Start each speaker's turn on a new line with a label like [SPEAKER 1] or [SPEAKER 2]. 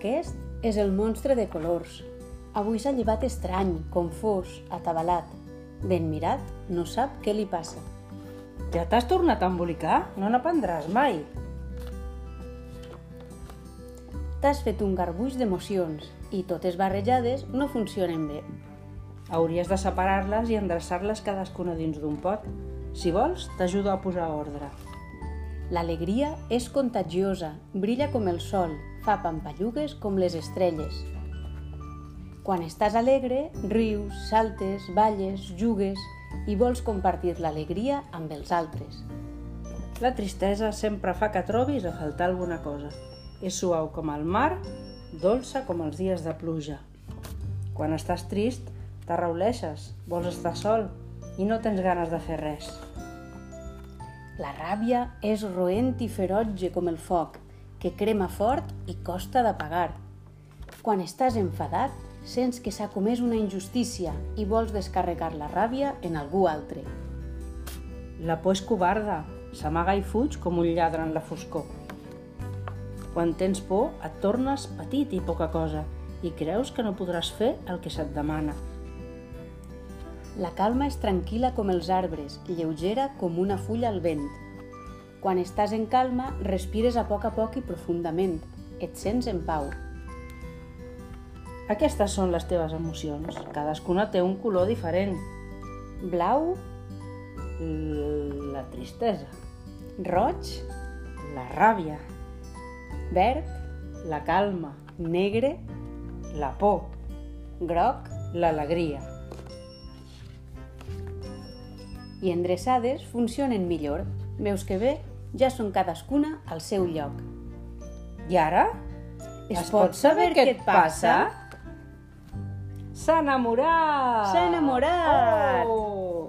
[SPEAKER 1] Aquest és el monstre de colors. Avui s'ha llevat estrany, confós, atabalat. Ben mirat, no sap què li passa.
[SPEAKER 2] Ja t'has tornat a embolicar? No n'aprendràs mai.
[SPEAKER 1] T'has fet un garbuix d'emocions i totes barrejades no funcionen bé.
[SPEAKER 2] Hauries de separar-les i endreçar-les cadascuna dins d'un pot. Si vols, t'ajudo a posar ordre.
[SPEAKER 1] L'alegria és contagiosa, brilla com el sol, fa pampallugues com les estrelles. Quan estàs alegre, rius, saltes, balles, jugues i vols compartir l'alegria amb els altres.
[SPEAKER 2] La tristesa sempre fa que trobis a faltar alguna cosa. És suau com el mar, dolça com els dies de pluja. Quan estàs trist, t'arrauleixes, vols estar sol i no tens ganes de fer res.
[SPEAKER 1] La ràbia és roent i ferotge com el foc, que crema fort i costa d'apagar. Quan estàs enfadat, sents que s'ha comès una injustícia i vols descarregar la ràbia en algú altre.
[SPEAKER 2] La por és covarda, s'amaga i fuig com un lladre en la foscor. Quan tens por, et tornes petit i poca cosa i creus que no podràs fer el que se't demana.
[SPEAKER 1] La calma és tranquil·la com els arbres, lleugera com una fulla al vent. Quan estàs en calma, respires a poc a poc i profundament. Et sents en pau.
[SPEAKER 2] Aquestes són les teves emocions. Cadascuna té un color diferent.
[SPEAKER 1] Blau,
[SPEAKER 2] La tristesa,
[SPEAKER 1] roig,
[SPEAKER 2] la ràbia,
[SPEAKER 1] verd,
[SPEAKER 2] la calma,
[SPEAKER 1] negre,
[SPEAKER 2] la por,
[SPEAKER 1] groc
[SPEAKER 2] l'alegria.
[SPEAKER 1] i endreçades funcionen millor. Veus que bé, ja són cadascuna al seu lloc.
[SPEAKER 2] I ara?
[SPEAKER 1] Es pot saber què et passa?
[SPEAKER 2] S'ha enamorat!
[SPEAKER 1] S'ha enamorat!
[SPEAKER 2] Oh!